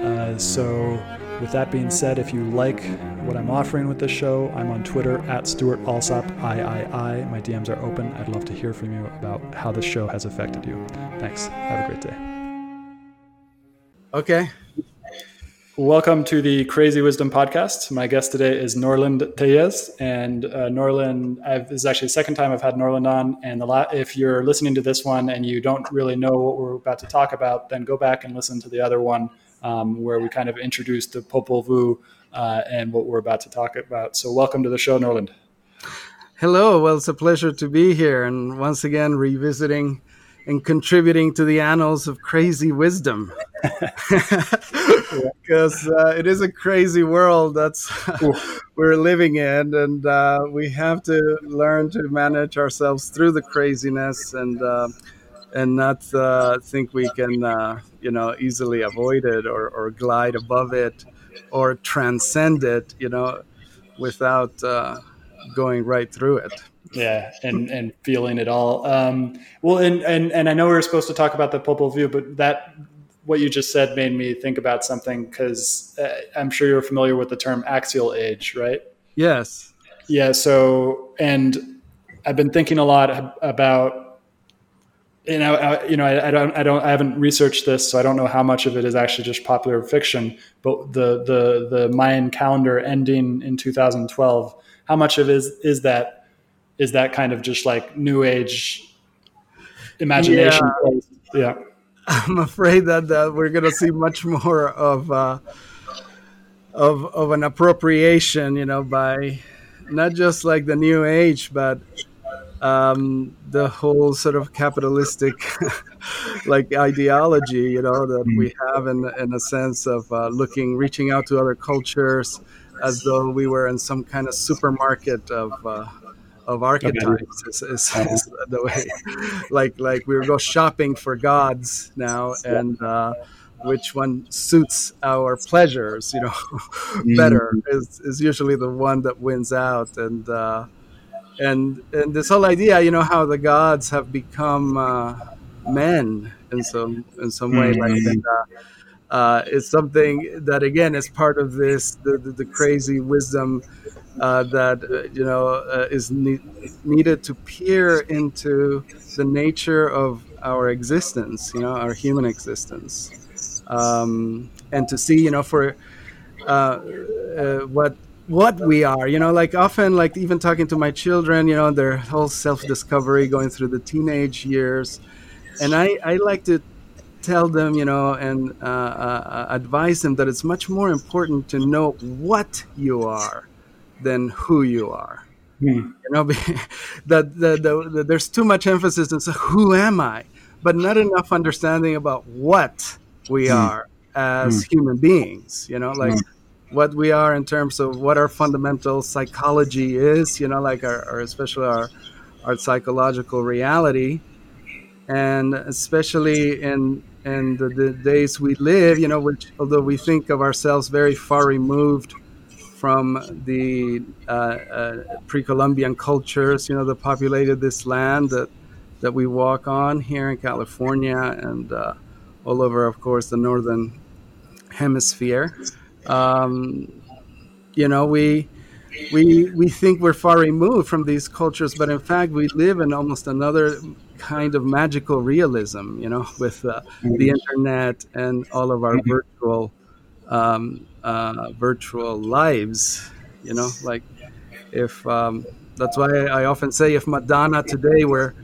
uh, so, with that being said, if you like what I'm offering with this show, I'm on Twitter at Stuart Alsop III. My DMs are open. I'd love to hear from you about how this show has affected you. Thanks. Have a great day. Okay. Welcome to the Crazy Wisdom Podcast. My guest today is Norland Tellez, and uh, Norland. I've, this is actually the second time I've had Norland on. And the la- if you're listening to this one and you don't really know what we're about to talk about, then go back and listen to the other one um, where we kind of introduced the Popol Vuh uh, and what we're about to talk about. So, welcome to the show, Norland. Hello. Well, it's a pleasure to be here and once again revisiting and contributing to the annals of crazy wisdom. Because uh, it is a crazy world that's we're living in, and uh, we have to learn to manage ourselves through the craziness and uh, and not uh, think we can, uh, you know, easily avoid it or, or glide above it or transcend it, you know, without uh, going right through it. Yeah, and and feeling it all. Um, well, and and and I know we were supposed to talk about the Popol Vuh, but that what you just said made me think about something because uh, I'm sure you're familiar with the term axial age, right? Yes. Yeah. So, and I've been thinking a lot about and I, I, you know, I, I, don't, I don't, I haven't researched this, so I don't know how much of it is actually just popular fiction. But the the the Mayan calendar ending in 2012, how much of is is that is that kind of just like new age imagination? Yeah, yeah. I'm afraid that, that we're going to see much more of uh, of of an appropriation, you know, by not just like the new age, but um, the whole sort of capitalistic like ideology, you know, that we mm. have in, in a sense of uh, looking, reaching out to other cultures as though we were in some kind of supermarket of, uh, of archetypes is, is, is, the way, like, like we go shopping for gods now and, uh, which one suits our pleasures, you know, better mm. is, is usually the one that wins out. And, uh, and and this whole idea, you know, how the gods have become uh, men in some in some way, mm-hmm. like and, uh, uh, it's something that again is part of this the, the, the crazy wisdom uh, that uh, you know uh, is ne- needed to peer into the nature of our existence, you know, our human existence, um, and to see, you know, for what what we are you know like often like even talking to my children you know their whole self-discovery going through the teenage years and i i like to tell them you know and uh, uh, advise them that it's much more important to know what you are than who you are hmm. you know that the, the, the, there's too much emphasis on so who am i but not enough understanding about what we hmm. are as hmm. human beings you know like hmm what we are in terms of what our fundamental psychology is, you know, like our, our especially our our psychological reality, and especially in in the, the, days we live, you know, which although we think of ourselves very far removed from the uh, uh, pre-Columbian cultures, you know, that populated this land that that we walk on here in California and uh, all over, of course, the northern hemisphere um, you know, we we we think we're far removed from these cultures, but in fact, we live in almost another kind of magical realism. You know, with uh, mm-hmm. the internet and all of our mm-hmm. virtual um, uh, virtual lives. You know, like if um, That's why I often say if Madonna today were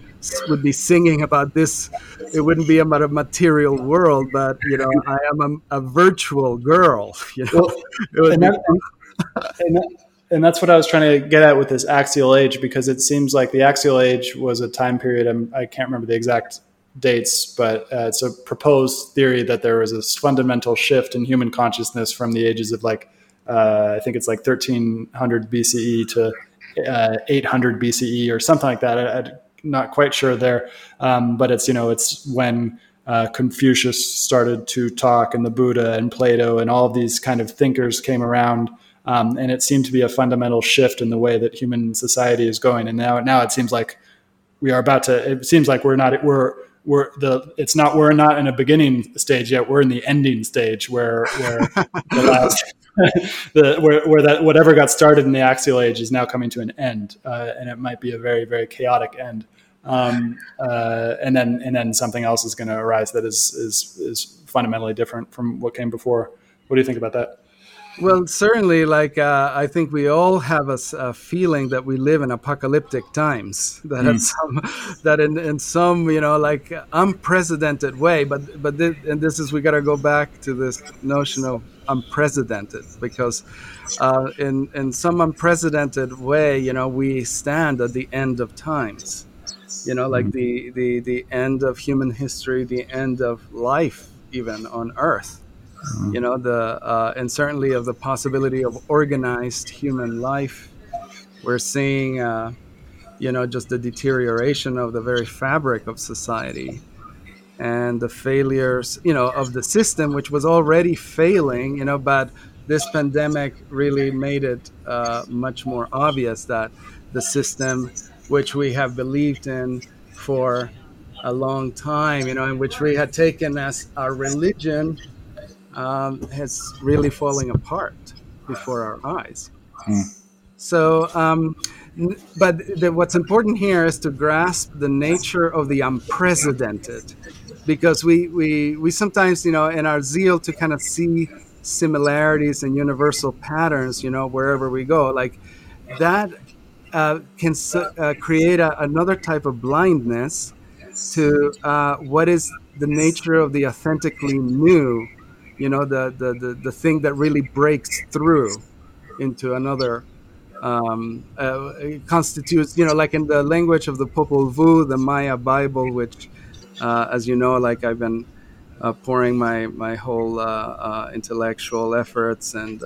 would be singing about this, it wouldn't be about a material world, but you know, I am a, a virtual girl. You know, well, and, that, and, that, and, that's what I was trying to get at with this axial age, because it seems like the axial age was a time period. I'm, I can not remember the exact dates, but uh, it's a proposed theory that there was this fundamental shift in human consciousness from the ages of like uh, I think it's like 1300 BCE to uh, 800 BCE or something like that. I, not quite sure there, um, but it's you know it's when uh, Confucius started to talk, and the Buddha and Plato and all of these kind of thinkers came around. Um, and it seemed to be a fundamental shift in the way that human society is going. And now, now it seems like we are about to. It seems like we're not. We're we're the it's not we're not in a beginning stage yet we're in the ending stage where where the last the where, where that whatever got started in the axial age is now coming to an end uh, and it might be a very very chaotic end um, uh, and then and then something else is going to arise that is is is fundamentally different from what came before what do you think about that well, certainly, like uh, I think we all have a, a, feeling that we live in apocalyptic times. That mm. in some, that in, in some, you know, like unprecedented way. But but this, and this is we got to go back to this notion of unprecedented because uh, in in some unprecedented way, you know, we stand at the end of times. You know, like mm. the the the end of human history, the end of life, even on Earth mm-hmm. you know the uh, and certainly of the possibility of organized human life we're seeing uh, you know just the deterioration of the very fabric of society and the failures you know of the system which was already failing you know but this pandemic really made it uh, much more obvious that the system which we have believed in for a long time you know in which we had taken as our religion um, has really falling apart before our eyes. Hmm. So, um, but the, what's important here is to grasp the nature of the unprecedented, because we, we, we sometimes, you know, in our zeal to kind of see similarities and universal patterns, you know, wherever we go, like that uh, can uh, create a, another type of blindness to uh, what is the nature of the authentically new you know the, the the, the thing that really breaks through into another um, uh, constitutes you know like in the language of the Popol Vuh, the Maya Bible, which uh, as you know, like I've been uh, pouring my my whole uh, uh, intellectual efforts and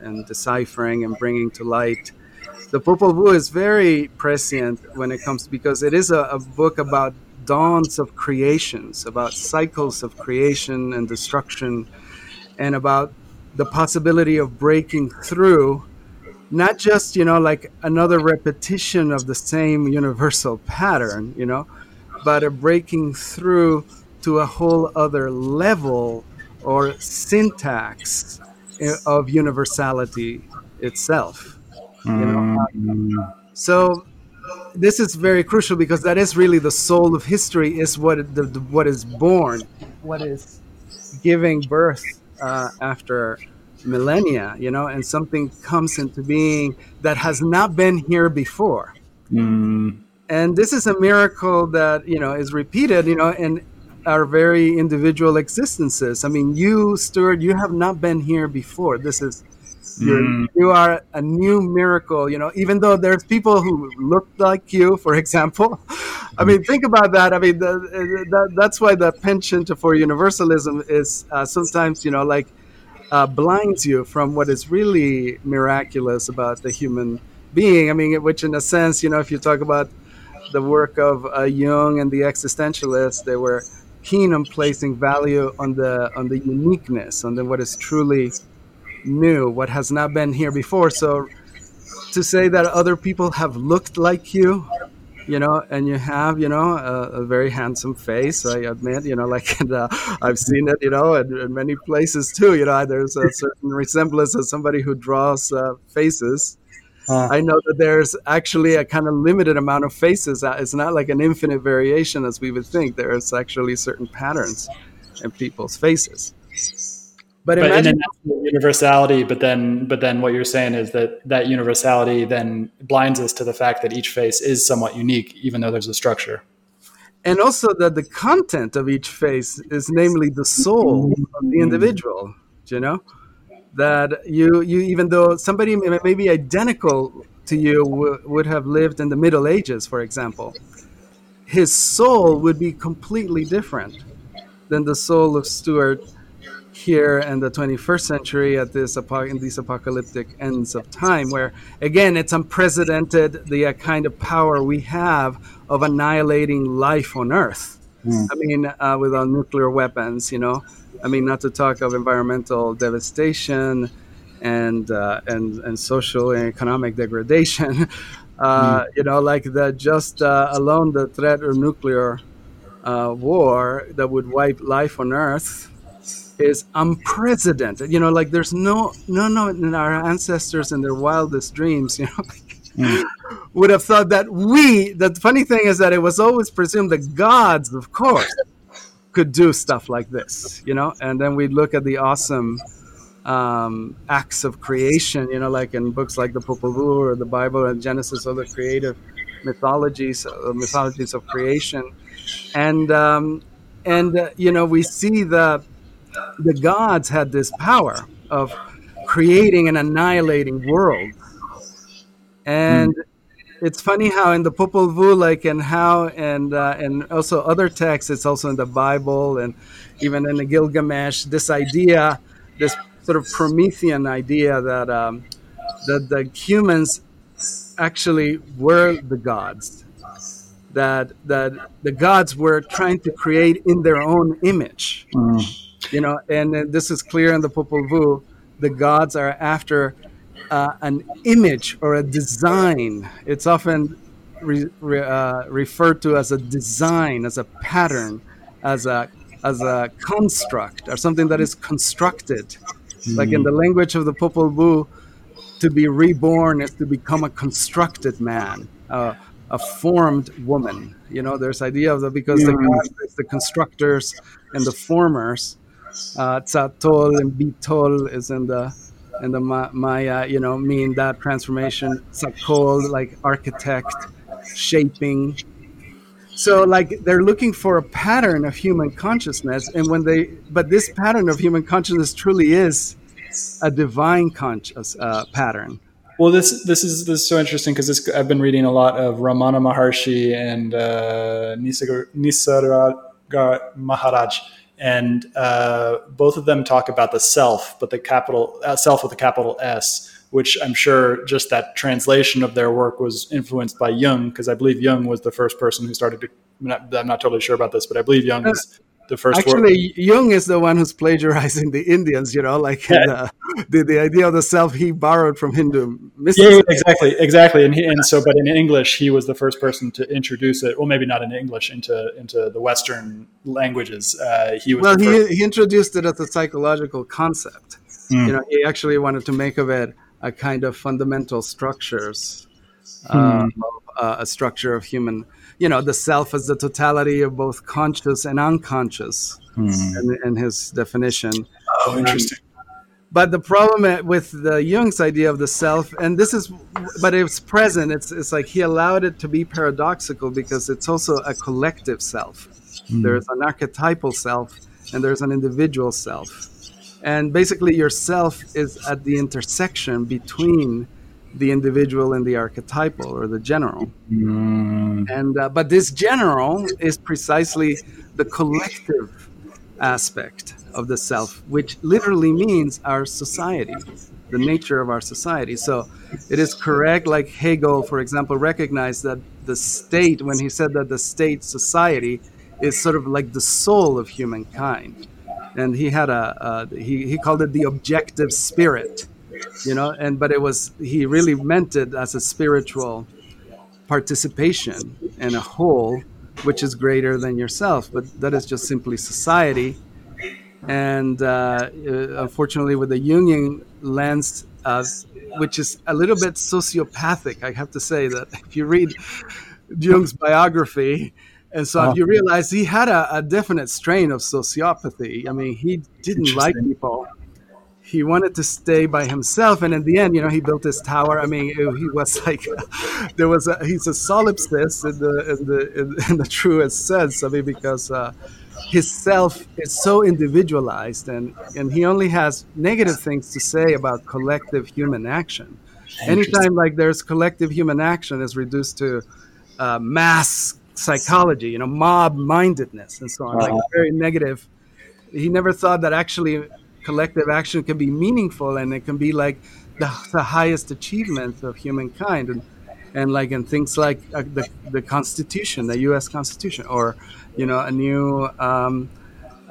and deciphering and bringing to light. The Popol Vuh is very prescient when it comes because it is a, a book about dawns of creations, about cycles of creation and destruction and about the possibility of breaking through not just you know like another repetition of the same universal pattern you know but a breaking through to a whole other level or syntax eh, of universality itself you know mm. so this is very crucial because that is really the soul of history is what the, the, what is born what is giving birth uh, after millennia, you know, and something comes into being that has not been here before. Mm. And this is a miracle that, you know, is repeated, you know, in our very individual existences. I mean, you, Stuart, you have not been here before. This is mm. you are a new miracle you know even though there's people who look like you for example. I mean think about that. I mean the, the, that's why the penchant for universalism is uh, sometimes you know like uh, blinds you from what is really miraculous about the human being. I mean which in a sense you know if you talk about the work of uh, jung and the existentialists they were keen on placing value on the on the uniqueness on the what is truly new, what has not been here before. So to say that other people have looked like you, you know, and you have, you know, a, a very handsome face. I admit, you know, like and, uh, I've seen it, you know, in, in, many places too. You know, there's a certain resemblance of somebody who draws uh, faces. Uh, I know that there's actually a kind of limited amount of faces. Uh, it's not like an infinite variation as we would think. There's actually certain patterns in people's faces. But, but imagine universality. But then, but then, what you're saying is that that universality then blinds us to the fact that each face is somewhat unique, even though there's a structure. And also that the content of each face is, namely, the soul of the mm-hmm. Mm-hmm. individual. You know that you you even though somebody may be identical to you w- would have lived in the Middle Ages, for example, his soul would be completely different than the soul of Stuart here in the 21st century at this in these apocalyptic ends of time where again it's unprecedented the uh, kind of power we have of annihilating life on earth mm. i mean uh, with our nuclear weapons you know i mean not to talk of environmental devastation and uh, and and social and economic degradation uh, mm. you know like the just uh, alone the threat of nuclear uh, war that would wipe life on earth is unprecedented. You know, like there's no no no in our ancestors in their wildest dreams, you know, like, mm. would have thought that we. The funny thing is that it was always presumed that gods, of course, could do stuff like this. You know, and then we look at the awesome um, acts of creation. You know, like in books like the Popol Vuh or the Bible and Genesis, or the creative mythologies, uh, mythologies of creation, and um, and uh, you know we see the the gods had this power of creating and annihilating worlds. And mm. it's funny how in the Popol Vuh, like, and how, and uh, and also other texts, it's also in the Bible and even in the Gilgamesh, this idea, this sort of Promethean idea that um, that the humans actually were the gods. That that the gods were trying to create in their own image. Mm you know, and, this is clear in the Popol Vuh. The gods are after uh, an image or a design. It's often re, re, uh, referred to as a design, as a pattern, as a as a construct or something that is constructed. Mm. Like in the language of the Popol Vuh, to be reborn is to become a constructed man, uh, a formed woman. You know, there's idea of the because the gods, the constructors and the formers, uh, Tzakol and Bitol is in the in the Maya, you know, mean that transformation. Tzakol, like architect, shaping. So like they're looking for a pattern of human consciousness, and when they, but this pattern of human consciousness truly is a divine conscious uh, pattern. Well, this this is this is so interesting because I've been reading a lot of Ramana Maharshi and uh, Maharaj, and uh, both of them talk about the self, but the capital uh, self with a capital S, which I'm sure just that translation of their work was influenced by Jung, because I believe Jung was the first person who started to. I'm not, I'm not totally sure about this, but I believe Jung was the first. Actually. Jung is the one who's plagiarizing the Indians. You know, like yeah. the, the, the idea of the self he borrowed from Hindu mysticism. Yeah, exactly, exactly. And he, and so, but in English, he was the first person to introduce it. Well, maybe not in English into into the Western languages. Uh, he was well. He he introduced it as a psychological concept. Mm. You know, he actually wanted to make of it a kind of fundamental structures, mm. uh, a structure of human you know the self as the totality of both conscious and unconscious hmm. in, in, his definition oh interesting um, but the problem with the Jung's idea of the self, and this is, but it's present. It's it's like he allowed it to be paradoxical because it's also a collective self. Mm. There's an archetypal self, and there's an individual self, and basically your self is at the intersection between the individual and the archetypal or the general. Mm. And uh, but this general is precisely the collective aspect of the self, which literally means our society, the nature of our society. So it is correct, like Hegel, for example, recognized that the state, when he said that the state society is sort of like the soul of humankind. And he had a, a he, he called it the objective spirit you know and but it was he really meant it as a spiritual participation in a whole which is greater than yourself but that is just simply society. And uh, unfortunately with the jungian lens uh, which is a little bit sociopathic i have to say that if you read jung's biography and so if you realize he had a, a definite strain of sociopathy. I mean he didn't like people he wanted to stay by himself, and in the end, you know, he built this tower. I mean, it, he was like, there was a, he's a solipsist in the in the in, in the truest sense. I mean, because uh, his self is so individualized, and and he only has negative things to say about collective human action. Anytime like there's collective human action is reduced to uh, mass psychology, you know, mob mindedness, and so on, uh-huh. like very negative. He never thought that actually collective action can be meaningful and it can be like the, the highest achievements of humankind and and like in things like uh, the, the constitution the us constitution or you know a new um,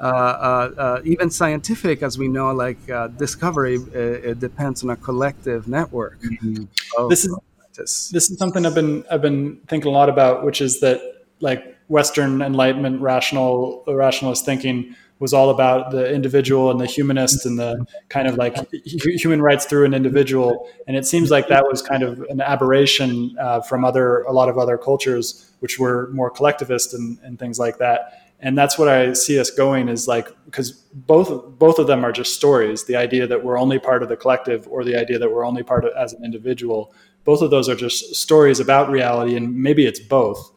uh, uh, uh even scientific as we know like uh, discovery uh, it depends on a collective network mm-hmm. this is this is something i've been i've been thinking a lot about which is that like western enlightenment rational rationalist thinking was all about the individual and the humanist and the kind of like human rights through an individual. And it seems like that was kind of an aberration uh, from other a lot of other cultures, which were more collectivist and, and things like that. And that's what I see us going is like because both both of them are just stories. The idea that we're only part of the collective, or the idea that we're only part of as an individual. Both of those are just stories about reality, and maybe it's both.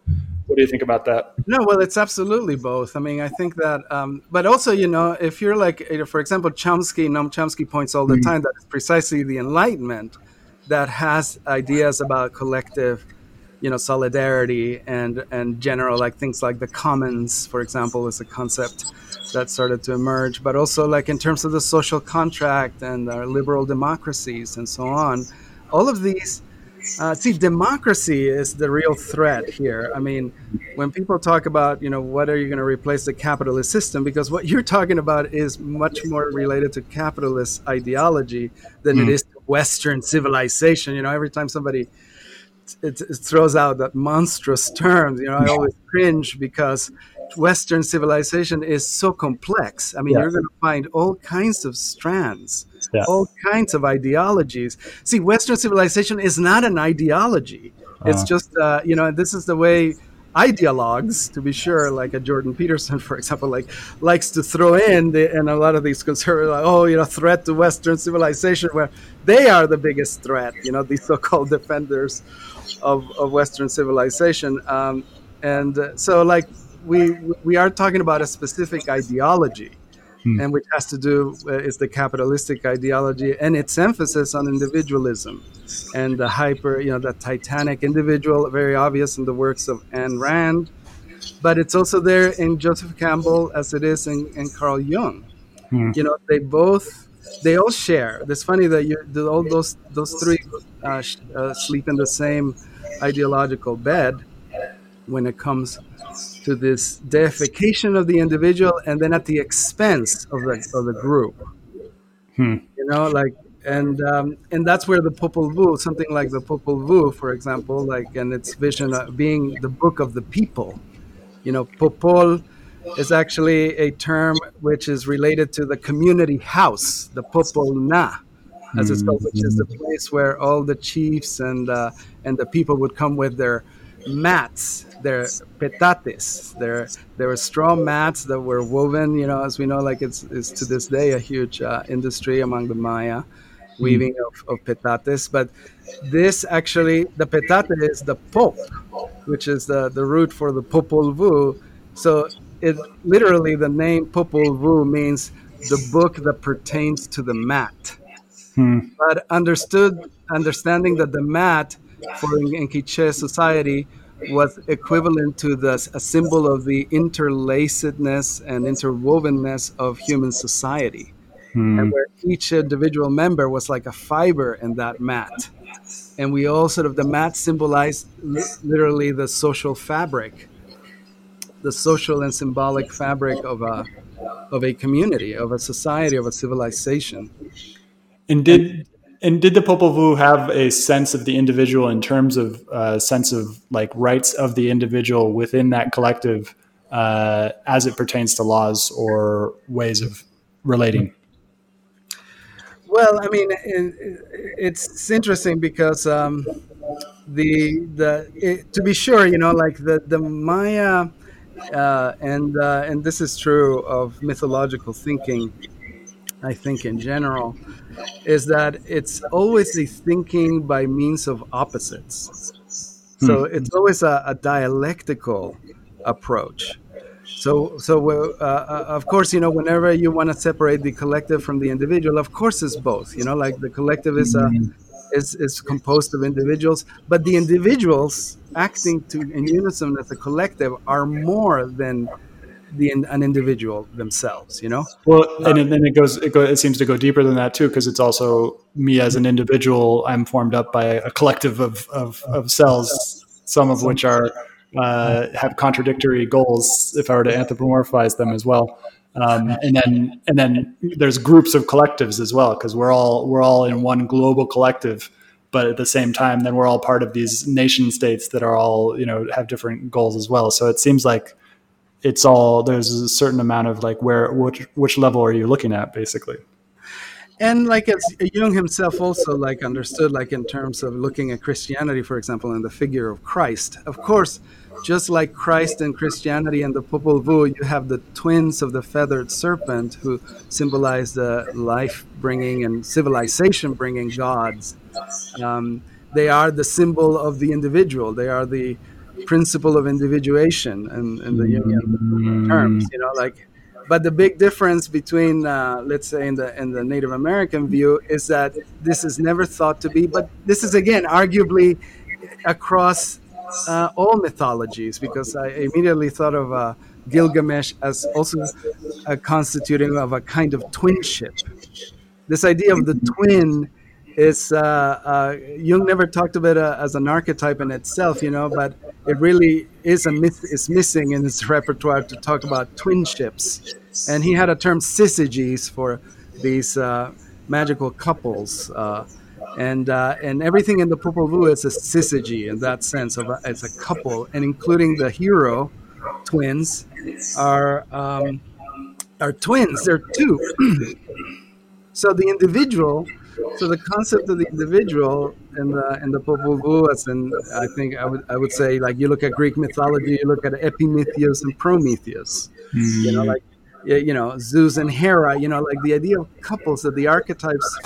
What do you think about that? No, well, it's absolutely both. I mean, I think that, um, but also, you know, if you're like, for example, Chomsky, Noam Chomsky points all the mm-hmm. time that it's precisely the Enlightenment that has ideas about collective, you know, solidarity and and general like things like the commons, for example, is a concept that started to emerge. But also like in terms of the social contract and our liberal democracies and so on, all of these uh, see, democracy is the real threat here. I mean, when people talk about, you know, what are you going to replace the capitalist system? Because what you're talking about is much more related to capitalist ideology than mm. it hmm. to Western civilization. You know, every time somebody it, it throws out that monstrous term, you know, I always cringe because Western civilization is so complex. I mean, yeah. you're going to find all kinds of strands yeah. all kinds of ideologies. See, Western civilization is not an ideology. It's uh just, uh, you know, this is the way ideologues, to be sure, like a Jordan Peterson, for example, like likes to throw in, the, and a lot of these conservatives, like, oh, you know, threat to Western civilization, where they are the biggest threat. You know, these so-called defenders of, of Western civilization, um, and uh, so like we we are talking about a specific ideology hmm. and which has to do uh, is the capitalistic ideology and its emphasis on individualism and the hyper, you know, the titanic individual, very obvious in the works of Ayn Rand, but it's also there in Joseph Campbell as it is in, in Carl Jung. Hmm. You know, they both they all share. It's funny that you all those those three uh, uh, sleep in the same ideological bed when it comes to this deification of the individual and then at the expense of the, of the group. Hmm. You know, like, and um, and that's where the Popol Vuh, something like the Popol Vuh, for example, like, and its vision of being the book of the people. You know, Popol is actually a term which is related to the community house, the Popol Na, as it's called, which is the hmm. place where all the chiefs and uh, and the people would come with their mats they're petates. They're there were straw mats that were woven. You know, as we know, like it's, it's to this day a huge uh, industry among the Maya, weaving mm. of, of petates. But this actually, the petate is the pop, which is the the root for the Popol Vuh. So it literally the name Popol Vuh means the book that pertains to the mat. Hmm. But understood, understanding that the mat for in, in Quiche society was equivalent to the, a symbol of the interlacedness and interwovenness of human society. Hmm. And where each individual member was like a fiber in that mat. And we all sort of, the mat symbolized literally the social fabric, the social and symbolic fabric of a, of a community, of a society, of a civilization. And did and did the Popol Vuh have a sense of the individual in terms of uh, sense of like rights of the individual within that collective uh, as it pertains to laws or ways of relating? Well, I mean, it, it's interesting because um, the the it, to be sure, you know, like the the Maya, uh, and uh, and this is true of mythological thinking I think in general, is that it's always a thinking by means of opposites. So hmm. it's always a, a, dialectical approach. So, so uh, uh, of course, you know, whenever you want to separate the collective from the individual, of course, it's both. You know, like the collective is a hmm. is, is composed of individuals, but the individuals acting to in unison as a collective are more than the an individual themselves you know? Well and then it goes it goes it seems to go deeper than that too because it's also me as an individual i'm formed up by a collective of of, of cells some of which are uh, have contradictory goals if i were to anthropomorphize them as well. Um, and then and then there's groups of collectives as well because we're all we're all in one global collective but at the same time then we're all part of these nation states that are all you know have different goals as well. So it seems like it's all there's a certain amount of like where which which level are you looking at basically? And like as jung himself also like understood like in terms of looking at christianity for example and the figure of christ. Of course just like christ and christianity and the popol vuh you have the twins of the feathered serpent who symbolize the life bringing and civilization bringing gods. Um, they are the symbol of the individual. They are the principle of individuation in, in the Jungian terms. You know, like, but the big difference between, uh, let's say, in the in the Native American view is that this is never thought to be. But this is again, arguably, across uh, all mythologies, because I immediately thought of uh, Gilgamesh as also constituting of a kind of twinship. This idea of the twin is uh, uh, Jung never talked of it as an archetype in itself, you know, but it really is a myth is missing in his repertoire to talk about twinships, and he had a term syzygies for these uh, magical couples. Uh, and uh, and everything in the Popol Vuh is a syzygy in that sense of a, it's a couple, and including the hero twins are um, are twins. They're two. so the individual so the concept of the individual and the and the Popol Vuh, in I think I would I would say like you look at Greek mythology, you look at Epimetheus and Prometheus, mm. you know, like you know Zeus and Hera, you know, like the idea of couples, that the archetypes,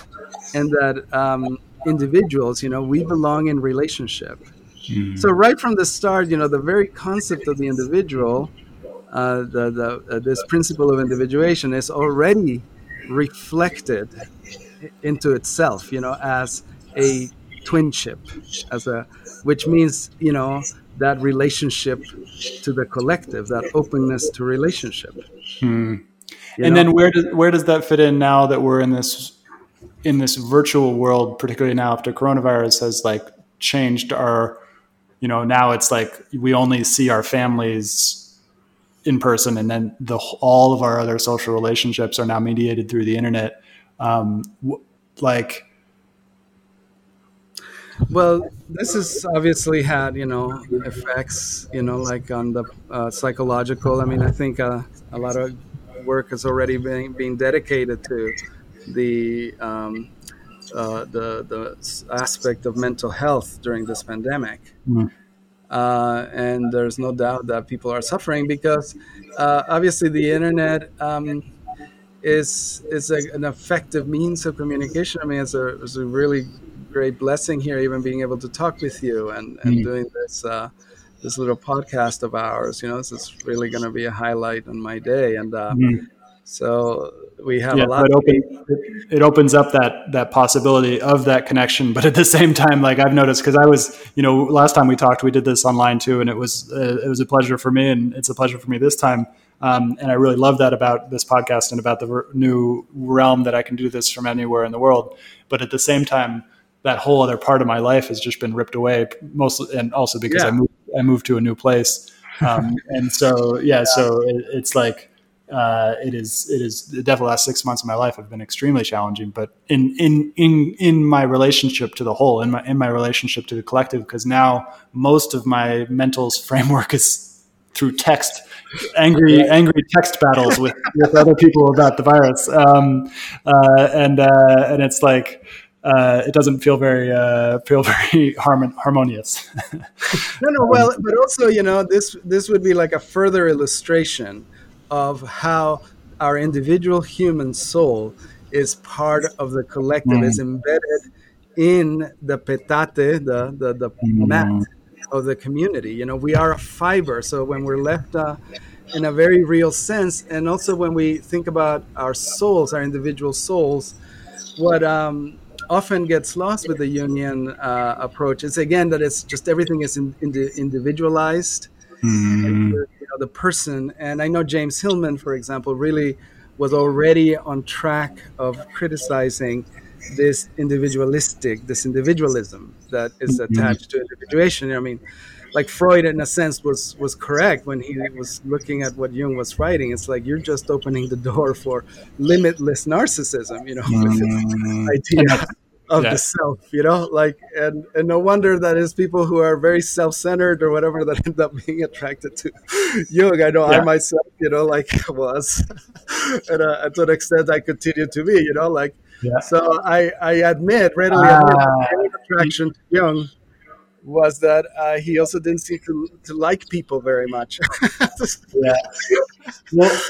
and that um, individuals, you know, we belong in relationship. Mm. So right from the start, you know, the very concept of the individual, uh, the, the uh, this principle of individuation is already reflected into itself, you know, as a twinship, as a which means you know that relationship to the collective, that openness to relationship. Hmm. And know? then where does where does that fit in now that we're in this in this virtual world, particularly now after coronavirus has like changed our, you know, now it's like we only see our families in person, and then the all of our other social relationships are now mediated through the internet um, like well this has obviously had you know effects you know like on the uh, psychological i mean i think uh, a lot of work has already been being dedicated to the um, uh, the the aspect of mental health during this pandemic mm. uh, and there's no doubt that people are suffering because uh, obviously the internet um, is is a, an effective means of communication. I mean, it's a, it's a really great blessing here, even being able to talk with you and, and mm. doing this uh, this little podcast of ours. You know, this is really going to be a highlight on my day, and uh, mm. so we have yeah, a lot. It, open, it, opens up that that possibility of that connection, but at the same time, like I've noticed, because I was, you know, last time we talked, we did this online too, and it was uh, it was a pleasure for me, and it's a pleasure for me this time um, and I really love that about this podcast and about the new realm that I can do this from anywhere in the world. But at the same time, that whole other part of my life has just been ripped away, mostly, and also because yeah. I moved, I moved to a new place. Um, and so, yeah, so it, it's like, uh, it is, it is the definitely last six months of my life have been extremely challenging, but in, in, in, in my relationship to the whole, in my, in my relationship to the collective, because now most of my mental's framework is through text angry angry text battles with, with other people about the virus um, uh, and uh, and it's like uh, it doesn't feel very uh, feel very harmon- harmonious no no well but also you know this this would be like a further illustration of how our individual human soul is part of the collective, mm. is embedded in the petate, the the, the mm. mat of the community. You know, we are a fiber. So when we're left uh, in a very real sense, and also when we think about our souls, our individual souls, what um, often gets lost with the Jungian uh, approach is again that it's just everything is in, in individualized. Mm. You know, the person, and I know James Hillman, for example, really was already on track of criticizing this individualistic, this individualism that is mm-hmm. attached to individuation. I mean, like Freud, in a sense, was was correct when he was looking at what Jung was writing. It's like you're just opening the door for limitless narcissism, you know, with this mm. idea of yeah. the self, you know, like, and and no wonder that is people who are very self-centered or whatever that end up being attracted to Jung. I know yeah. I myself, you know, like was, and uh, to an extent I continue to be, you know, like yeah. So I, I admit, readily uh, admit, attraction to Jung was that uh, he also didn't seem to, to like people very much. yeah. Well,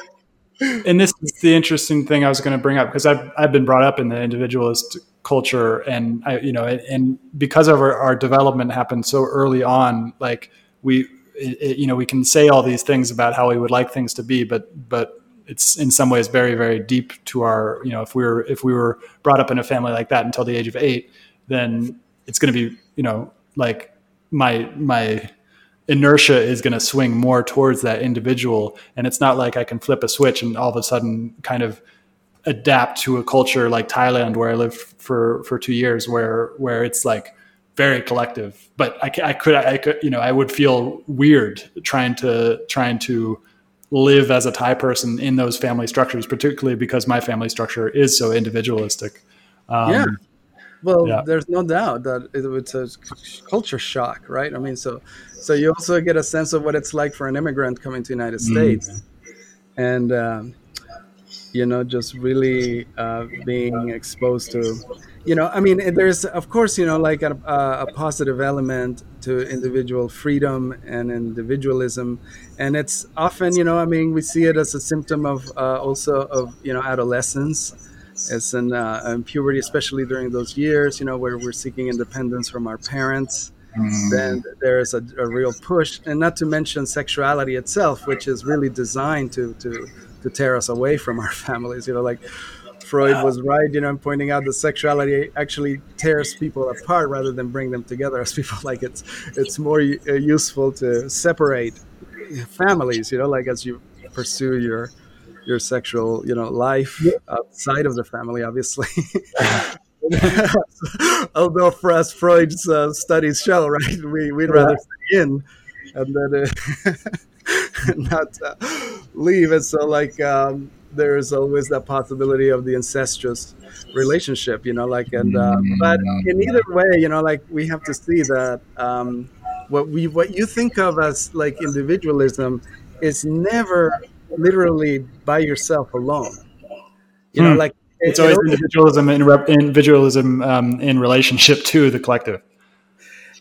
and this is the interesting thing I was going to bring up because I've, I've been brought up in the individualist culture and I, you know, and because of our, our development happened so early on, like we, it, you know, we can say all these things about how we would like things to be, but, but it's in some ways very very deep to our you know if we were if we were brought up in a family like that until the age of eight then it's going to be you know like my my inertia is going to swing more towards that individual. And it's not like i can flip a switch and all of a sudden kind of adapt to a culture like thailand where i lived for for two years where where it's like very collective. But i, I could i could you know i would feel weird trying to trying to live as a Thai person in those family structures, particularly because my family structure is so individualistic. Um, yeah. Well, yeah. there's no doubt that it's a culture shock, right? I mean, so so you also get a sense of what it's like for an immigrant coming to the United mm-hmm. States, mm-hmm. and um, you know, just really uh, being exposed to you know i mean there's of course you know like a, a, positive element to individual freedom and individualism. And it's often you know i mean we see it as a symptom of uh, also of you know adolescence. It's in, uh, in puberty especially during those years you know where we're seeking independence from our parents. Mm. then there's a, a real push and not to mention sexuality itself which is really designed to to to tear us away from our families you know like Freud wow. was right, you know, I'm pointing out that sexuality actually tears people apart rather than bring them together. As people like it's it's more uh, useful to separate families, you know, like as you pursue your your sexual, you know, life outside of the family, obviously. Although for us, Freud's uh, studies show, right, we we'd rather stay in and then uh, not uh, leave. And so, like. Um, there's always that possibility of the incestuous relationship, you know, like, and, uh, but in either way, you know, like we have to see that, um, what we, what you think of as like individualism is never literally by yourself alone. You know, hmm. like it's it, always it, individualism and individualism um, in relationship to the collective.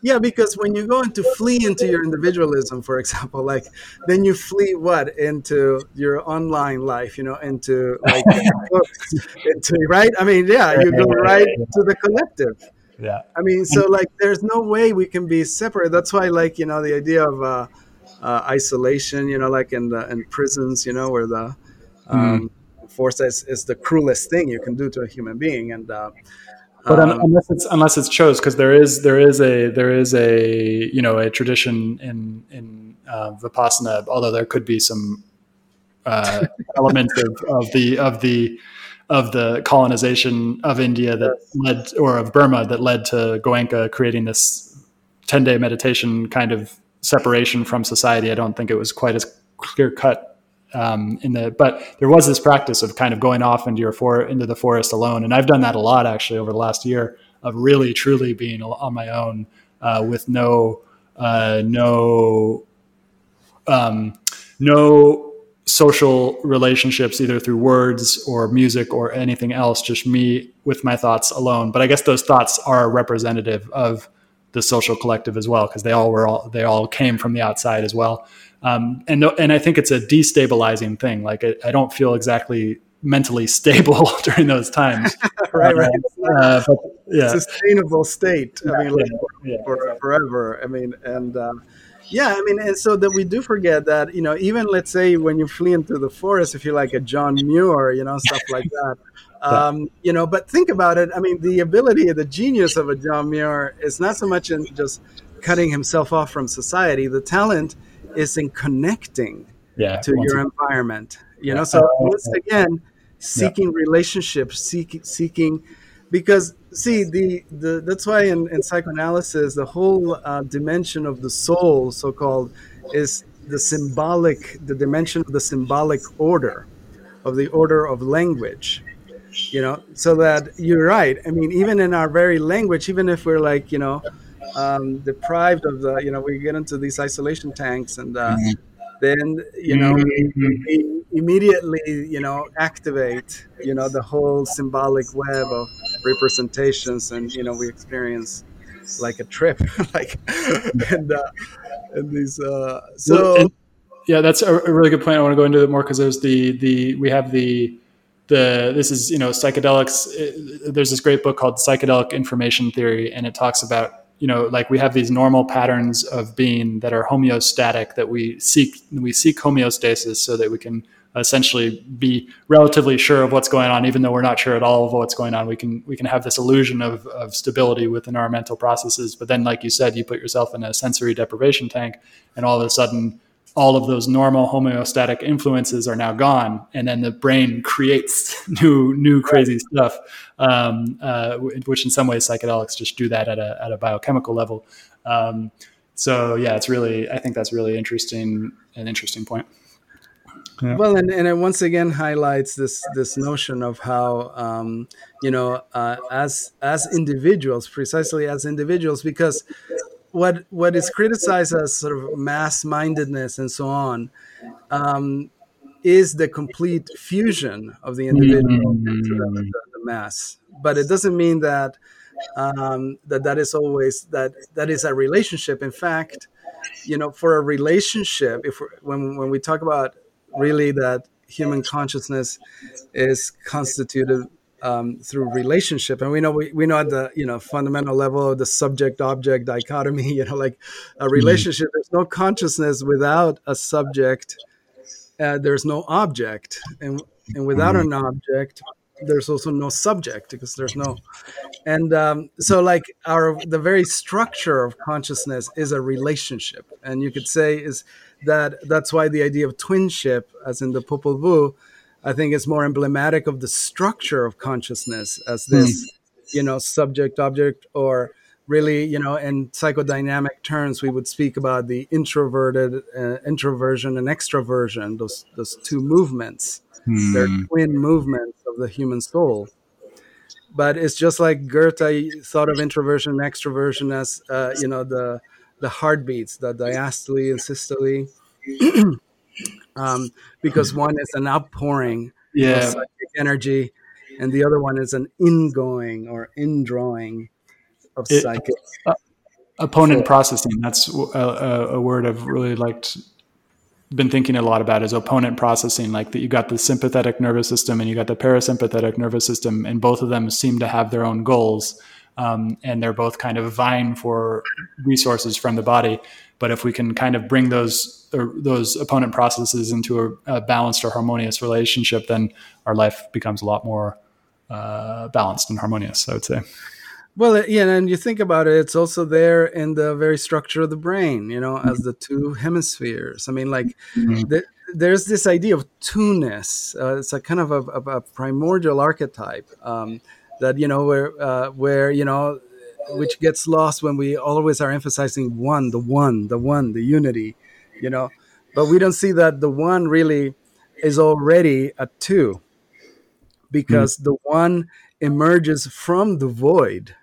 Yeah, because when you go into flee into your individualism, for example, like then you flee what into your online life, you know, into like into right. I mean, yeah, you go right to the collective. Yeah. I mean, so like, there's no way we can be separate. That's why, like, you know, the idea of uh, uh, isolation, you know, like in the in prisons, you know, where the um, mm. force is, is the cruelest thing you can do to a human being, and uh, but um, unless it's unless it's chose because there is there is a there is a you know a tradition in in uh, vipassana although there could be some uh, elements of, of the of the of the colonization of India that led or of Burma that led to Goenka creating this 10 day meditation kind of separation from society. I don't think it was quite as clear cut um, in the but there was this practice of kind of going off into your for into the forest alone. And i've done that a lot actually over the last year of really truly being on my own uh, with no uh, no um, no social relationships either through words or music or anything else just me with my thoughts alone. But i guess those thoughts are representative of the social collective as well because they all were all they all came from the outside as well um, and and I think it's a destabilizing thing. Like I, I don't feel exactly mentally stable during those times. right, right. Uh, but, yeah. Sustainable state. I mean, like, yeah, for, yeah. forever. I mean, and uh, yeah, I mean, and so that we do forget that you know, even let's say when you flee into the forest, if you're like a John Muir, you know, stuff like that. Um, you know, but think about it. I mean, the ability, the genius of a John Muir is not so much in just cutting himself off from society. The talent is in connecting yeah, to your again. environment. You know, so once again, seeking yeah. relationships, seeking seeking because see the, the that's why in, in psychoanalysis the whole uh, dimension of the soul so-called is the symbolic the dimension of the symbolic order of the order of language you know so that you're right i mean even in our very language even if we're like you know um, deprived of the you know we get into these isolation tanks and uh, mm-hmm. then you know mm-hmm. immediately you know activate you know the whole symbolic web of representations and you know we experience like a trip like and uh and these uh so and, yeah that's a, a, really good point. I want to go into it more because there's the the we have the the this is you know psychedelics there's this great book called psychedelic information theory and it talks about you know like we have these normal patterns of being that are homeostatic that we seek we seek homeostasis so that we can essentially be relatively sure of what's going on. Even though we're not sure at all of what's going on we can we can have this illusion of, of stability within our mental processes. But then like you said you put yourself in a sensory deprivation tank and all of a sudden all of those normal homeostatic influences are now gone, and then the brain creates new, new crazy stuff, um, uh, which in some ways psychedelics just do that at a at a biochemical level. Um, so yeah, it's really I think that's really interesting an interesting point. Yeah. Well, and, and it once again highlights this this notion of how um, you know uh, as as individuals, precisely as individuals, because what what is criticized as sort of mass mindedness and so on um, is the complete fusion of the individual mm-hmm. into the, the, the, mass. But it doesn't mean that um, that that is always that that is a relationship. In fact, you know, for a relationship, if when when we talk about really that human consciousness is constituted um, through relationship and we know we, we know at the you know fundamental level of the subject object dichotomy you know like a mm-hmm. relationship mm-hmm. there's no consciousness without a subject uh, there's no object and and without mm-hmm. an object there's also no subject because there's no and um, so like our the very structure of consciousness is a relationship and you could say is that that's why the idea of twinship as in the popol vuh I think it's more emblematic of the structure of consciousness as hmm. this, mm. you know, subject object, or really, you know, in psychodynamic terms, we would speak about the introverted uh, introversion and extroversion, those those two movements. Mm. They're twin movements of the human soul. But it's just like Goethe thought of introversion and extroversion as, uh, you know, the the heartbeats, the diastole and systole. um, because one is an outpouring yeah. of psychic energy, and the other one is an ingoing or indrawing of it, psychic. Uh, opponent so, processing. That's a, a, word I've really liked. Been thinking a lot about is opponent processing. Like that, you got the sympathetic nervous system and you got the parasympathetic nervous system, and both of them seem to have their own goals. Um, and they're both kind of vying for resources from the body. But if we can kind of bring those those opponent processes into a, a, balanced or harmonious relationship, then our life becomes a lot more uh, balanced and harmonious. I would say. Well, yeah, and you think about it, it's also there in the very structure of the brain, you know, as the two hemispheres. I mean, like, mm-hmm. the, there's this idea of two-ness. Uh, it's a kind of a, a, a primordial archetype um, that you know, where uh, where you know which gets lost when we always are emphasizing one, the one, the one, the unity, you know. But we don't see that the one really is already a two because mm. the one emerges from the void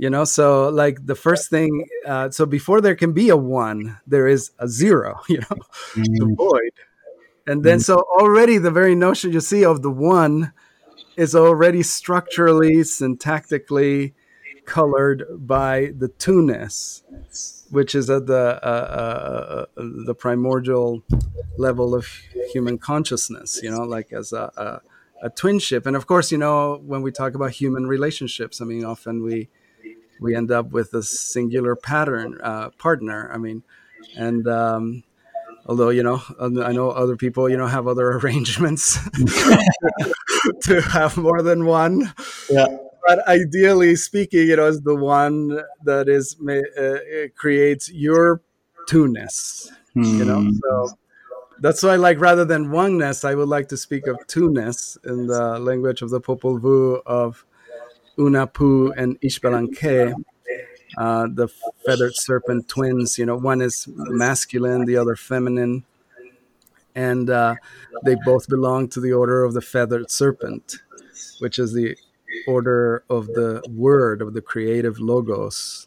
you know so like the first thing uh, so before there can be a one there is a zero you know mm. the void and then mm. so already the very notion you see of the one is already structurally syntactically colored by the two-ness. which is at the uh, uh, uh, the primordial level of human consciousness. You know, like as a, a, a twinship. And of course, you know, when we talk about human relationships, I mean, often we we end up with a singular pattern uh, partner. I mean, and um, although you know, I know other people, you know, have other arrangements to have more than one. Yeah but ideally speaking, you know, is the one that is uh, creates your two-ness. Mm. You know, hmm. so that's why, I like, rather than oneness, I would like to speak of two-ness in the language of the Popol Vuh of Hunahpu and Xbalanque, uh, the feathered serpent twins. You know, one is masculine, the other feminine, and uh, they both belong to the order of the feathered serpent, which is the order of the word of the creative logos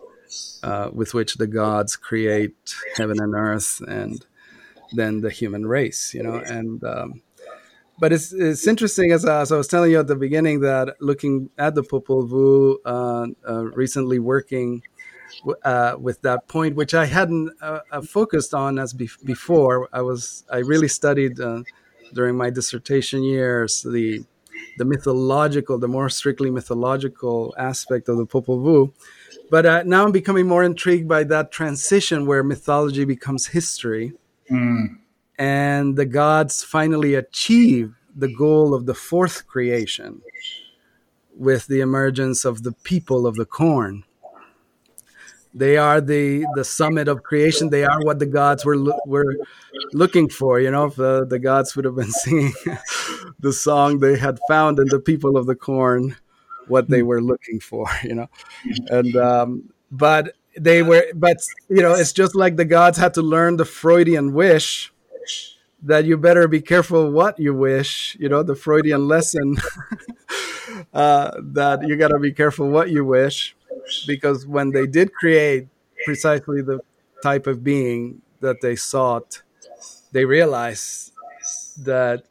uh, with which the gods create heaven and earth and then the human race you know and um, but it's it's interesting as, as, I was telling you at the beginning that looking at the Popol Vuh, uh, uh, recently working uh, with that point, which I hadn't uh, uh, focused on as be- before. I was I really studied uh, during my dissertation years the the mythological, the more strictly mythological aspect of the Popol Vuh. But uh, now I'm becoming more intrigued by that transition where mythology becomes history, mm. and the gods finally achieve the goal of the fourth creation with the emergence of the people of the corn. They are the the summit of creation. They are what the gods were were looking for. You know, if uh, the gods would have been singing the song they had found in the people of the corn, what they were looking for. You know, and um, but they were, but you know, it's just like the gods had to learn the Freudian wish that you better be careful what you wish. You know, the Freudian lesson uh, that you got to be careful what you wish because when they did create precisely the type of being that they sought, they realized that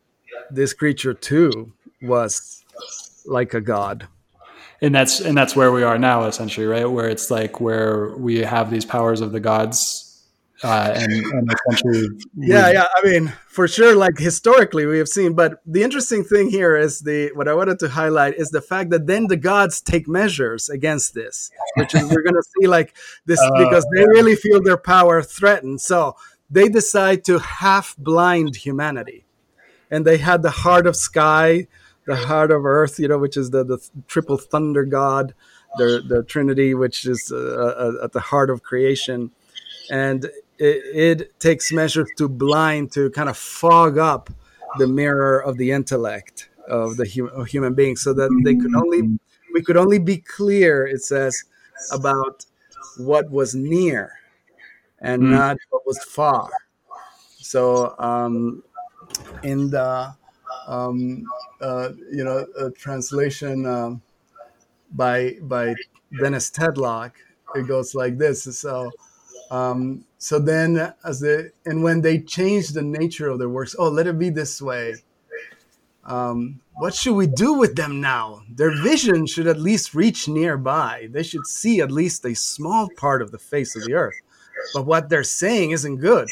this creature too was like a god. And that's and that's where we are now, essentially, right? Where it's like where we have these powers of the gods uh, and, and essentially yeah yeah i mean for sure like historically we have seen but the interesting thing here is the what i wanted to highlight is the fact that then the gods take measures against this which is we're going to see like this uh, because they really feel their power threatened. So they decide to half blind humanity. And they had the heart of sky the heart of earth you know which is the, the triple thunder god the, the trinity which is uh, uh at the heart of creation. And it, it takes measures to blind to kind of fog up the mirror of the intellect of the hu- human being so that they could only we could only be clear it says about what was near and mm. not what was far so um, in the um, uh, you know translation um, by by dennis tedlock it goes like this so um, so then, as the and when they change the nature of their works, oh, let it be this way. Um, what should we do with them now? Their vision should at least reach nearby. They should see at least a small part of the face of the earth. But what they're saying isn't good.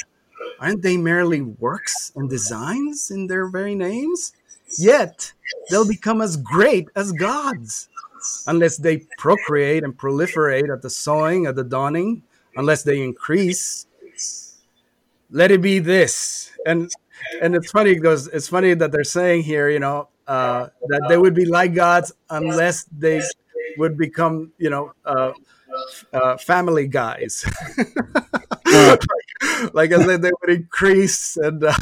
Aren't they merely works and designs in their very names? Yet they'll become as great as gods unless they procreate and proliferate at the sowing, at the dawning, unless they increase. Let it be this. And and it's funny because it's funny that they're saying here, you know, uh, that they would be like gods unless they would become, you know, uh, uh, family guys. like, I said, they would increase and uh,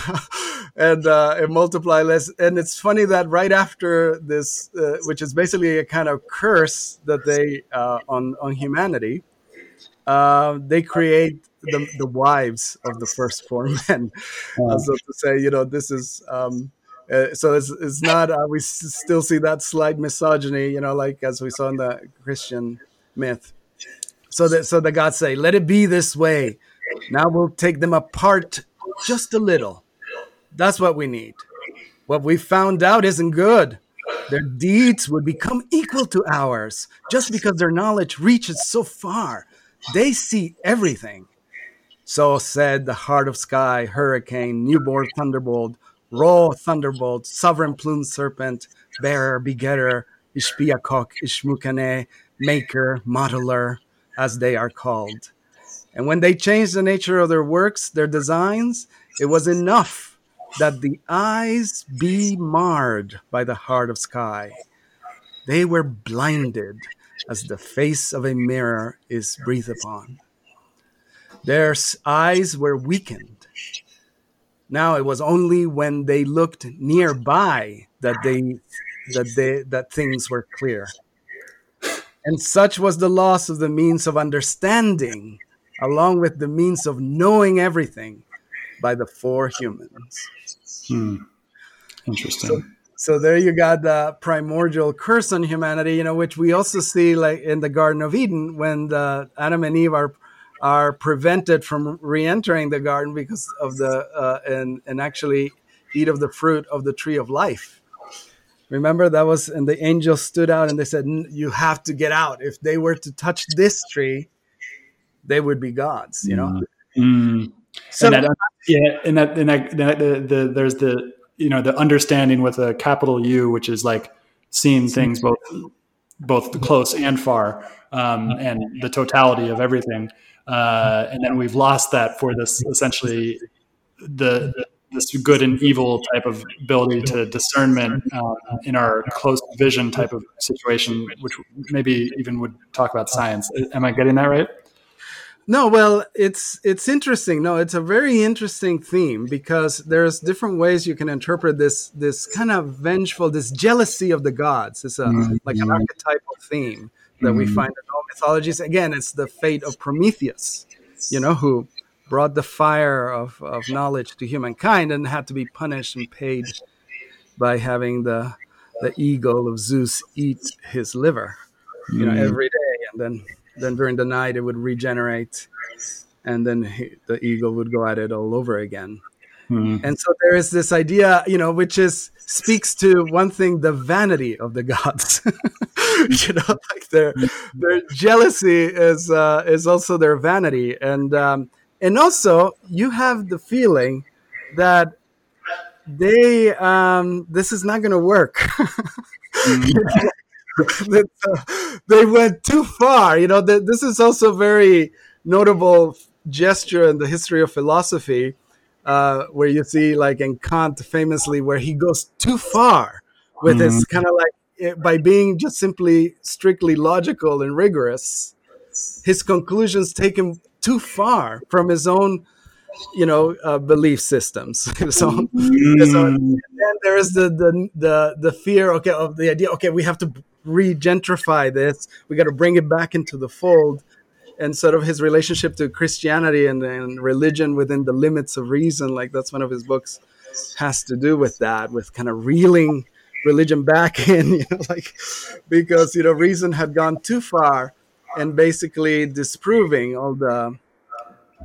and uh, and multiply less. And it's funny that right after this, uh, which is basically a kind of curse that they uh, on on humanity, uh, they create the, the wives of the first four men. Uh, so to say, you know, this is um, uh, so it's, it's not uh, we s- still see that slight misogyny, you know, like as we saw in the Christian myth. So that so the gods say, "Let it be this way." Now we'll take them apart just a little. That's what we need. What we found out isn't good. Their deeds would become equal to ours just because their knowledge reaches so far they see everything. So said the heart of sky, hurricane, newborn thunderbolt, raw thunderbolt, sovereign plumed serpent, bearer, begetter, Xpiyacoc, Xmucane, maker, modeler, as they are called. And when they changed the nature of their works, their designs, it was enough that the eyes be marred by the heart of sky. They were blinded as the face of a mirror is breathed upon. Their eyes were weakened. Now it was only when they looked nearby that they that they that things were clear. And such was the loss of the means of understanding, along with the means of knowing everything by the four humans. Hmm. Interesting. So, so there you got the primordial curse on humanity, you know, which we also see like in the Garden of Eden when the Adam and Eve are are prevented from re-entering the garden because of the uh, and and actually eat of the fruit of the tree of life. Remember that was and the angels stood out and they said, "You have to get out. If they were to touch this tree, they would be gods." You know. Mm. So and that, yeah, and that and that, the, the there's the you know the understanding with a capital U, which is like seeing things both both close and far, um, and the totality of everything. Uh, and then we've lost that for this essentially the, the this good and evil type of ability to discernment uh, in our close vision type of situation, which maybe even would talk about science. Am I getting that right? No, well, it's it's interesting. No, it's a very interesting theme because there's different ways you can interpret this this kind of vengeful, this jealousy of the gods. It's a mm-hmm. like an archetypal theme that mm-hmm. we find in all mythologies. Again, it's the fate of Prometheus, you know, who brought the fire of, of knowledge to humankind and had to be punished and paid by having the the eagle of Zeus eat his liver, you know, mm-hmm. every day, and then then during the night it would regenerate and then he, the eagle would go at it all over again mm-hmm. and so there is this idea you know which is speaks to one thing the vanity of the gods you know like their their jealousy is uh, is also their vanity and um, and also you have the feeling that they um, this is not going to work mm-hmm. they went too far. You know, this is also very notable gesture in the history of philosophy, uh, where you see, like in Kant, famously, where he goes too far with mm-hmm. his kind of like eh, by being just simply strictly logical and rigorous, his conclusions take him too far from his own you know uh, belief systems so, mm. so then there is the, the the the fear okay of the idea okay we have to re-gentrify this. We got to bring it back into the fold and sort of his relationship to christianity and, and religion within the limits of reason. Like that's one of his books has to do with that with kind of reeling religion back in you know like because you know reason had gone too far and basically disproving all the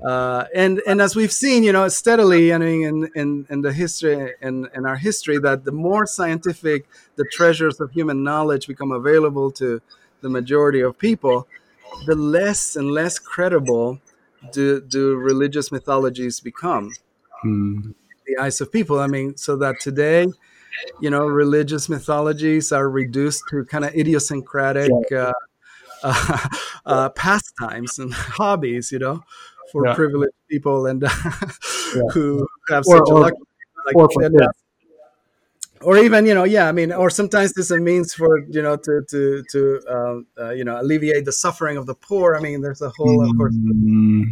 uh, and and as we've seen, you know, steadily, I mean, in in, in the history in, in our history, that the more scientific the treasures of human knowledge become available to the majority of people, the less and less credible do do religious mythologies become hmm. the eyes of people. I mean, so that today, you know, religious mythologies are reduced to kind of idiosyncratic. Uh, uh, uh, pastimes and hobbies, you know, for yeah. privileged people and uh, who have or, such or, a luck, like or, or even you know yeah i mean or sometimes this is a means for you know to to to um, uh, you know alleviate the suffering of the poor i mean there's a whole mm-hmm. of course mm.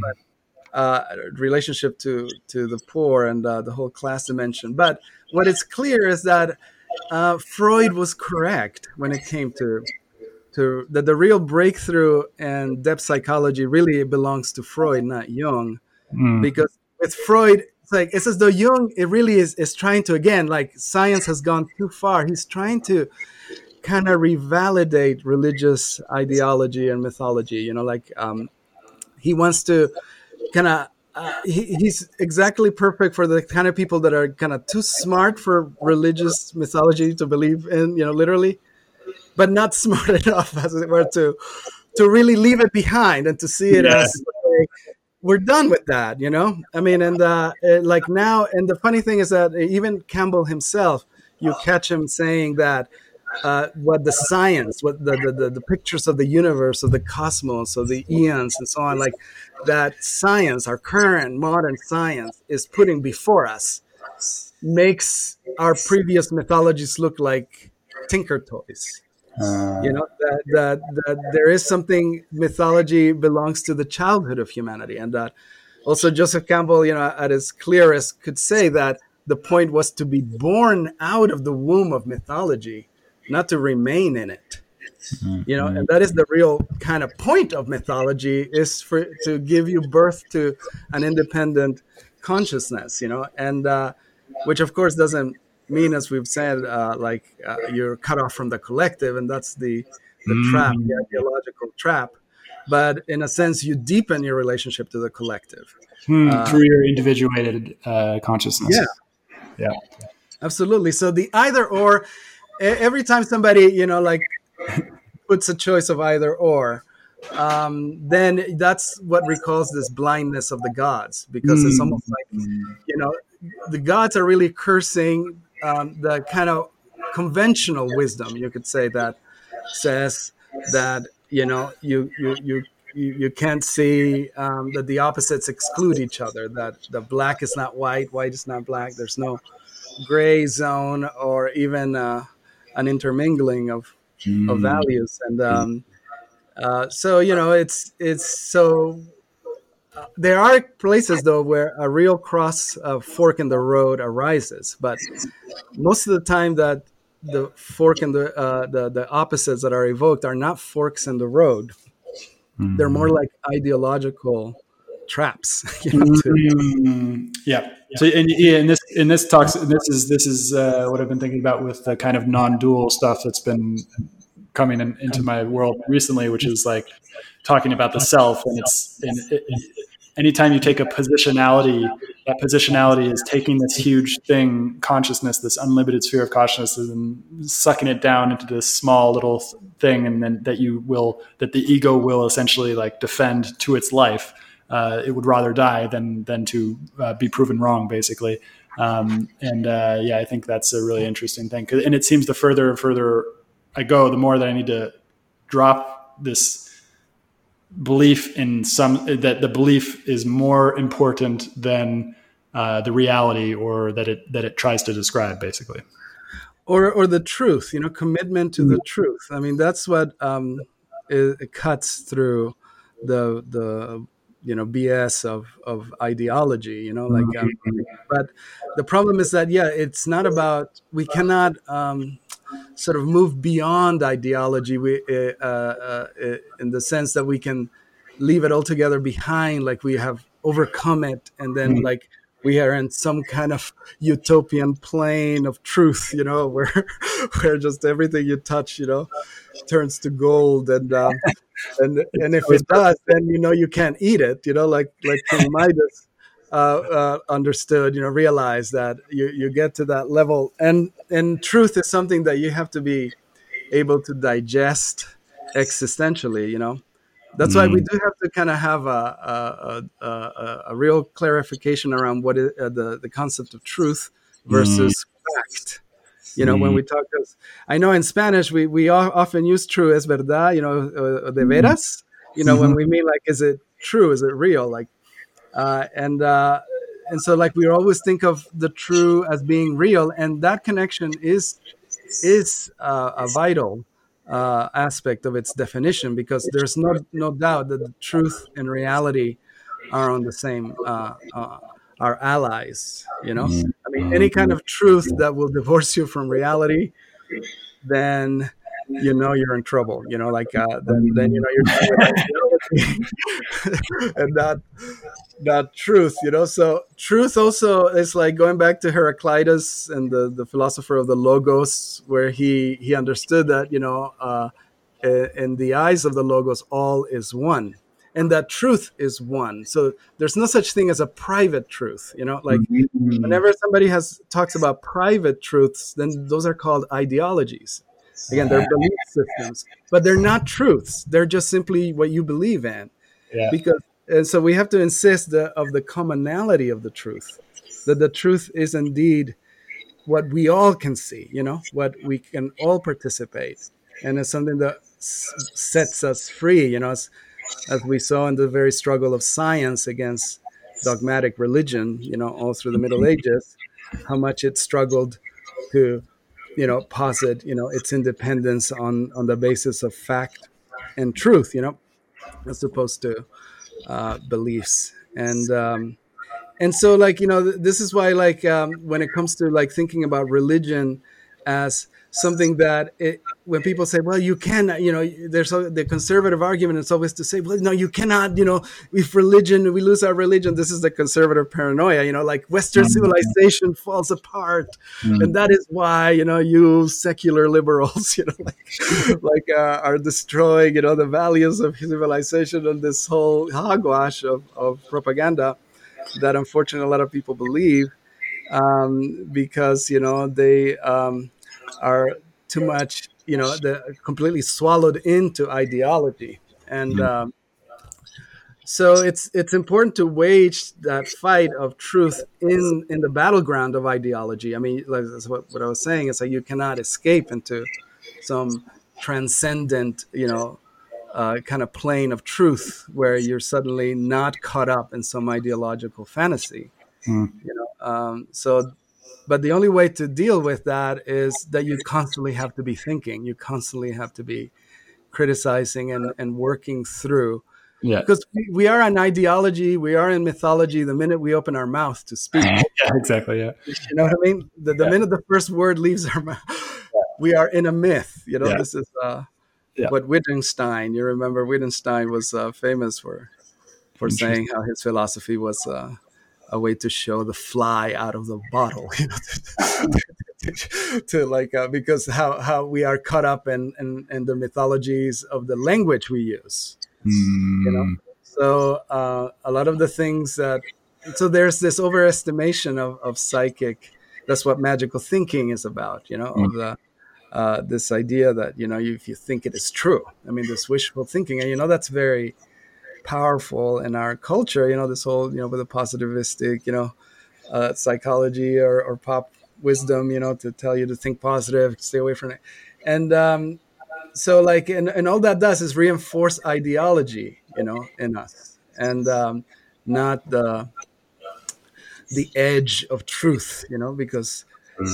uh, relationship to to the poor and uh, the whole class dimension but what is clear is that uh, freud was correct when it came to to that the real breakthrough in depth psychology really belongs to Freud, not Jung, mm. because with Freud, it's like it's as though Jung it really is is trying to again like science has gone too far. He's trying to kind of revalidate religious ideology and mythology. You know, like um, he wants to kind of. Uh, he, he's exactly perfect for the kind of people that are kind of too smart for religious mythology to believe in, you know, literally but not smart enough, as it were, to to really leave it behind and to see it yeah. as we're done with that, you know. I mean, and uh, like now, and the funny thing is that even Campbell himself, you catch him saying that uh, what the science, what the, the, the, the, pictures of the universe, of the cosmos, of the eons, and so on, like that science, our current modern science, is putting before us, makes our previous mythologies look like tinker toys. Uh, you know that, that that there is something mythology belongs to the childhood of humanity, and that also Joseph Campbell, you know, at his clearest, could say that the point was to be born out of the womb of mythology not to remain in it. Mm-hmm. You know, and that is the real kind of point of mythology is for to give you birth to an independent consciousness. You know, and uh, which of course doesn't mean, as we've said, uh, like uh, you're cut off from the collective, and that's the the mm. trap, the ideological trap. But in a sense, you deepen your relationship to the collective mm, through your individuated uh, consciousness. Yeah, yeah, absolutely. So the either or every time somebody you know like puts a choice of either or um, then that's what recalls this blindness of the gods because mm. it's almost like you know the gods are really cursing um, the kind of conventional wisdom you could say that says that you know you you you you, you can't see um, that the opposites exclude each other that the black is not white white is not black there's no gray zone or even uh, an intermingling of mm. of values and um, uh, so you know it's it's so uh, there are places though where a real cross uh, fork in the road arises but most of the time that the fork and the, uh, the the opposites that are evoked are not forks in the road. Mm. they're more like ideological traps you know, mm, yeah. So and yeah, and this and this talks and this is this is uh, what I've been thinking about with the kind of non-dual stuff that's been coming in, into my world recently, which is like talking about the self and it's and it, anytime you take a positionality, that positionality is taking this huge thing, consciousness, this unlimited sphere of consciousness, and sucking it down into this small little thing, and then that you will that the ego will essentially like defend to its life uh, it would rather die than than to uh, be proven wrong, basically. Um, and uh, yeah, I think that's a really interesting thing. And it seems the further and further I go, the more that I need to drop this belief in some that the belief is more important than uh, the reality or that it that it tries to describe, basically. Or or the truth, you know, commitment to the mm-hmm. truth. I mean, that's what um, it, it cuts through the the you know bs of of ideology you know like um, mm-hmm. but the problem is that yeah it's not about we cannot um, sort of move beyond ideology we uh, uh, uh, in the sense that we can leave it altogether behind like we have overcome it and then mm-hmm. like we are in some kind of utopian plane of truth you know where where just everything you touch you know turns to gold and um, and and if it does then you know you can't eat it you know like like Midas uh, uh, understood you know realize that you you get to that level and and truth is something that you have to be able to digest existentially you know that's why we mm. do have to kind of have a, a, a, a, real clarification around what is, uh, the, the concept of truth versus mm. fact. You know, mm. when we talk, I know in Spanish we, we often use true as verdad, you know, uh, de mm. veras, you know, mm-hmm. when we mean like, is it true? Is it real? Like, uh, and, uh, and so like we always think of the true as being real and that connection is, is uh, a vital uh, aspect of its definition because there's no no doubt that the truth and reality are on the same uh, uh, are allies you know mm-hmm. i mean any kind of truth that will divorce you from reality then you know you're in trouble you know like uh, then then you know you're and that that truth you know? So truth also is like going back to heraclitus and the the philosopher of the logos where he he understood that you know uh, in the eyes of the logos all is one and that truth is one. So there's no such thing as a private truth you know? Like mm-hmm. whenever somebody has talks about private truths then those are called ideologies Again, they're belief systems, but they're not truths. They're just simply what you believe in. Yeah. Because and so we have to insist the, of the commonality of the truth, that the truth is indeed what we all can see, you know, what we can all participate, and it's something that s- sets us free, you know, as, as we saw in the very struggle of science against dogmatic religion, you know, all through the Middle Ages, how much it struggled to, you know, posit, you know, its independence on on the basis of fact and truth, you know, as opposed to uh, beliefs and. Um, and so like you know th- this is why like um, when it comes to like thinking about religion as something that it, when people say well you can you know there's the conservative argument is always to say well no you cannot you know if religion we lose our religion this is the conservative paranoia you know like western Mm. civilization falls apart Mm. and that is why you know you secular liberals you know like like uh, are destroying you know the values of civilization and this whole hogwash of, of propaganda that unfortunately a lot of people believe um, because you know they um, are too much you know they're completely swallowed into ideology and Mhm. um, so it's it's important to wage that fight of truth in in the battleground of ideology i mean like that's what, what i was saying is like you cannot escape into some transcendent you know uh, kind of plane of truth where you're suddenly not caught up in some ideological fantasy Mm. you know um, so but the only way to deal with that is that you constantly have to be thinking you constantly have to be criticizing and, and working through Yeah. because we, we are an ideology we are in mythology the minute we open our mouth to speak Yeah, exactly. Yeah. you know what i mean the, the Yeah. minute the first word leaves our mouth we are in a myth you know Yeah. this is uh, Yeah. what wittgenstein you remember wittgenstein was uh, famous for for saying how his philosophy was uh, a way to show the fly out of the bottle you know, to, to like uh, because how how we are caught up in, in in the mythologies of the language we use you know Mm. so uh, a lot of the things that so there's this overestimation of, of psychic that's what magical thinking is about you know of the uh, this idea that you know if you think it is true i mean this wishful thinking and you know that's very powerful in our culture you know this whole you know with the positivistic you know uh, psychology or, or pop wisdom you know to tell you to think positive stay away from it. And um, so like and, and all that does is reinforce ideology you know in us. And um, not the the edge of truth you know because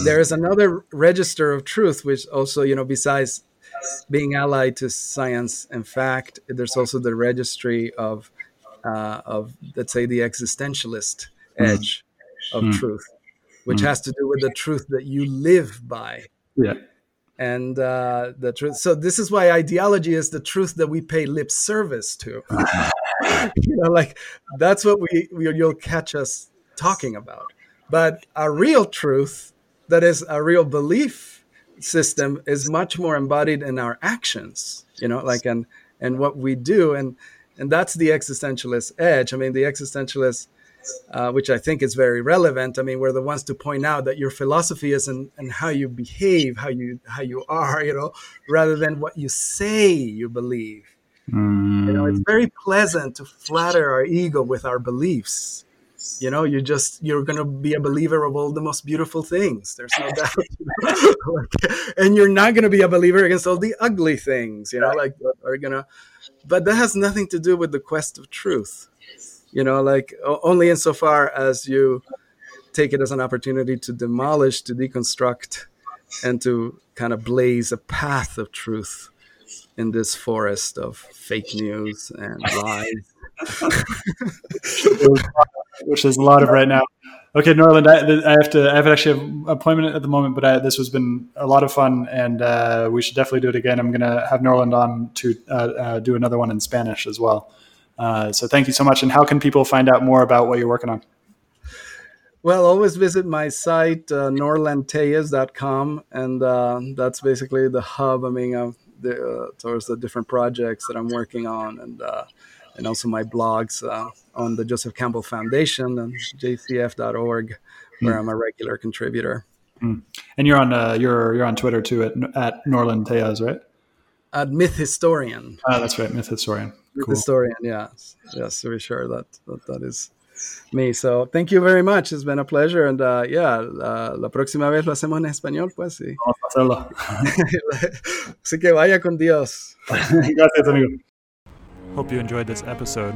there is another register of truth which also you know besides being allied to science and fact there's also the registry of uh, of let's say the existentialist edge of Mm. truth which Mm. has to do with the truth that you live by Yeah. and uh, the truth. So this is why ideology is the truth that we pay lip service to. you know, like that's what we, we you'll catch us talking about. But a real truth, that is a real belief system, is much more embodied in our actions. You know, like and and what we do, and and that's the existentialist edge. I mean, the existentialist uh, which I think is very relevant. I mean, we're the ones to point out that your philosophy is in, in how you behave, how you how you are, you know, rather than what you say you believe. You know, it's Mm. very pleasant to flatter our ego with our beliefs. You know, you just you're gonna be a believer of all the most beautiful things. There's no doubt. you know? Like, and you're not gonna be a believer against all the ugly things. You know, like are gonna. But that has nothing to do with the quest of truth you know like only insofar as you take it as an opportunity to demolish to deconstruct and to kind of blaze a path of truth in this forest of fake news and lies which there's a lot of right now. Okay, Norland, I, I have to. I have actually an appointment at the moment, but I, this has been a lot of fun, and uh, we should definitely do it again. I'm going to have Norland on to uh, uh, do another one in Spanish as well. Uh, so thank you so much. And how can people find out more about what you're working on? well always visit my site uh, norlandtellez.com and uh, that's basically the hub i mean the, uh, towards the different projects that i'm working on and and also my blogs on the joseph campbell foundation and jcf.org where i'm a regular contributor Mm. And you're on uh, you're you're on Twitter too at at Norland Tellez, right? At Myth Historian. Ah, that's right, Myth Historian. Cool. Historian, yeah, yes, to be sure that that, that is me. So thank you very much. It's been a pleasure. And uh, yeah, uh, la próxima vez lo hacemos en español, pues sí. Vamos a hacerlo. Así que vaya con Dios. Gracias, amigo. Hope you enjoyed this episode.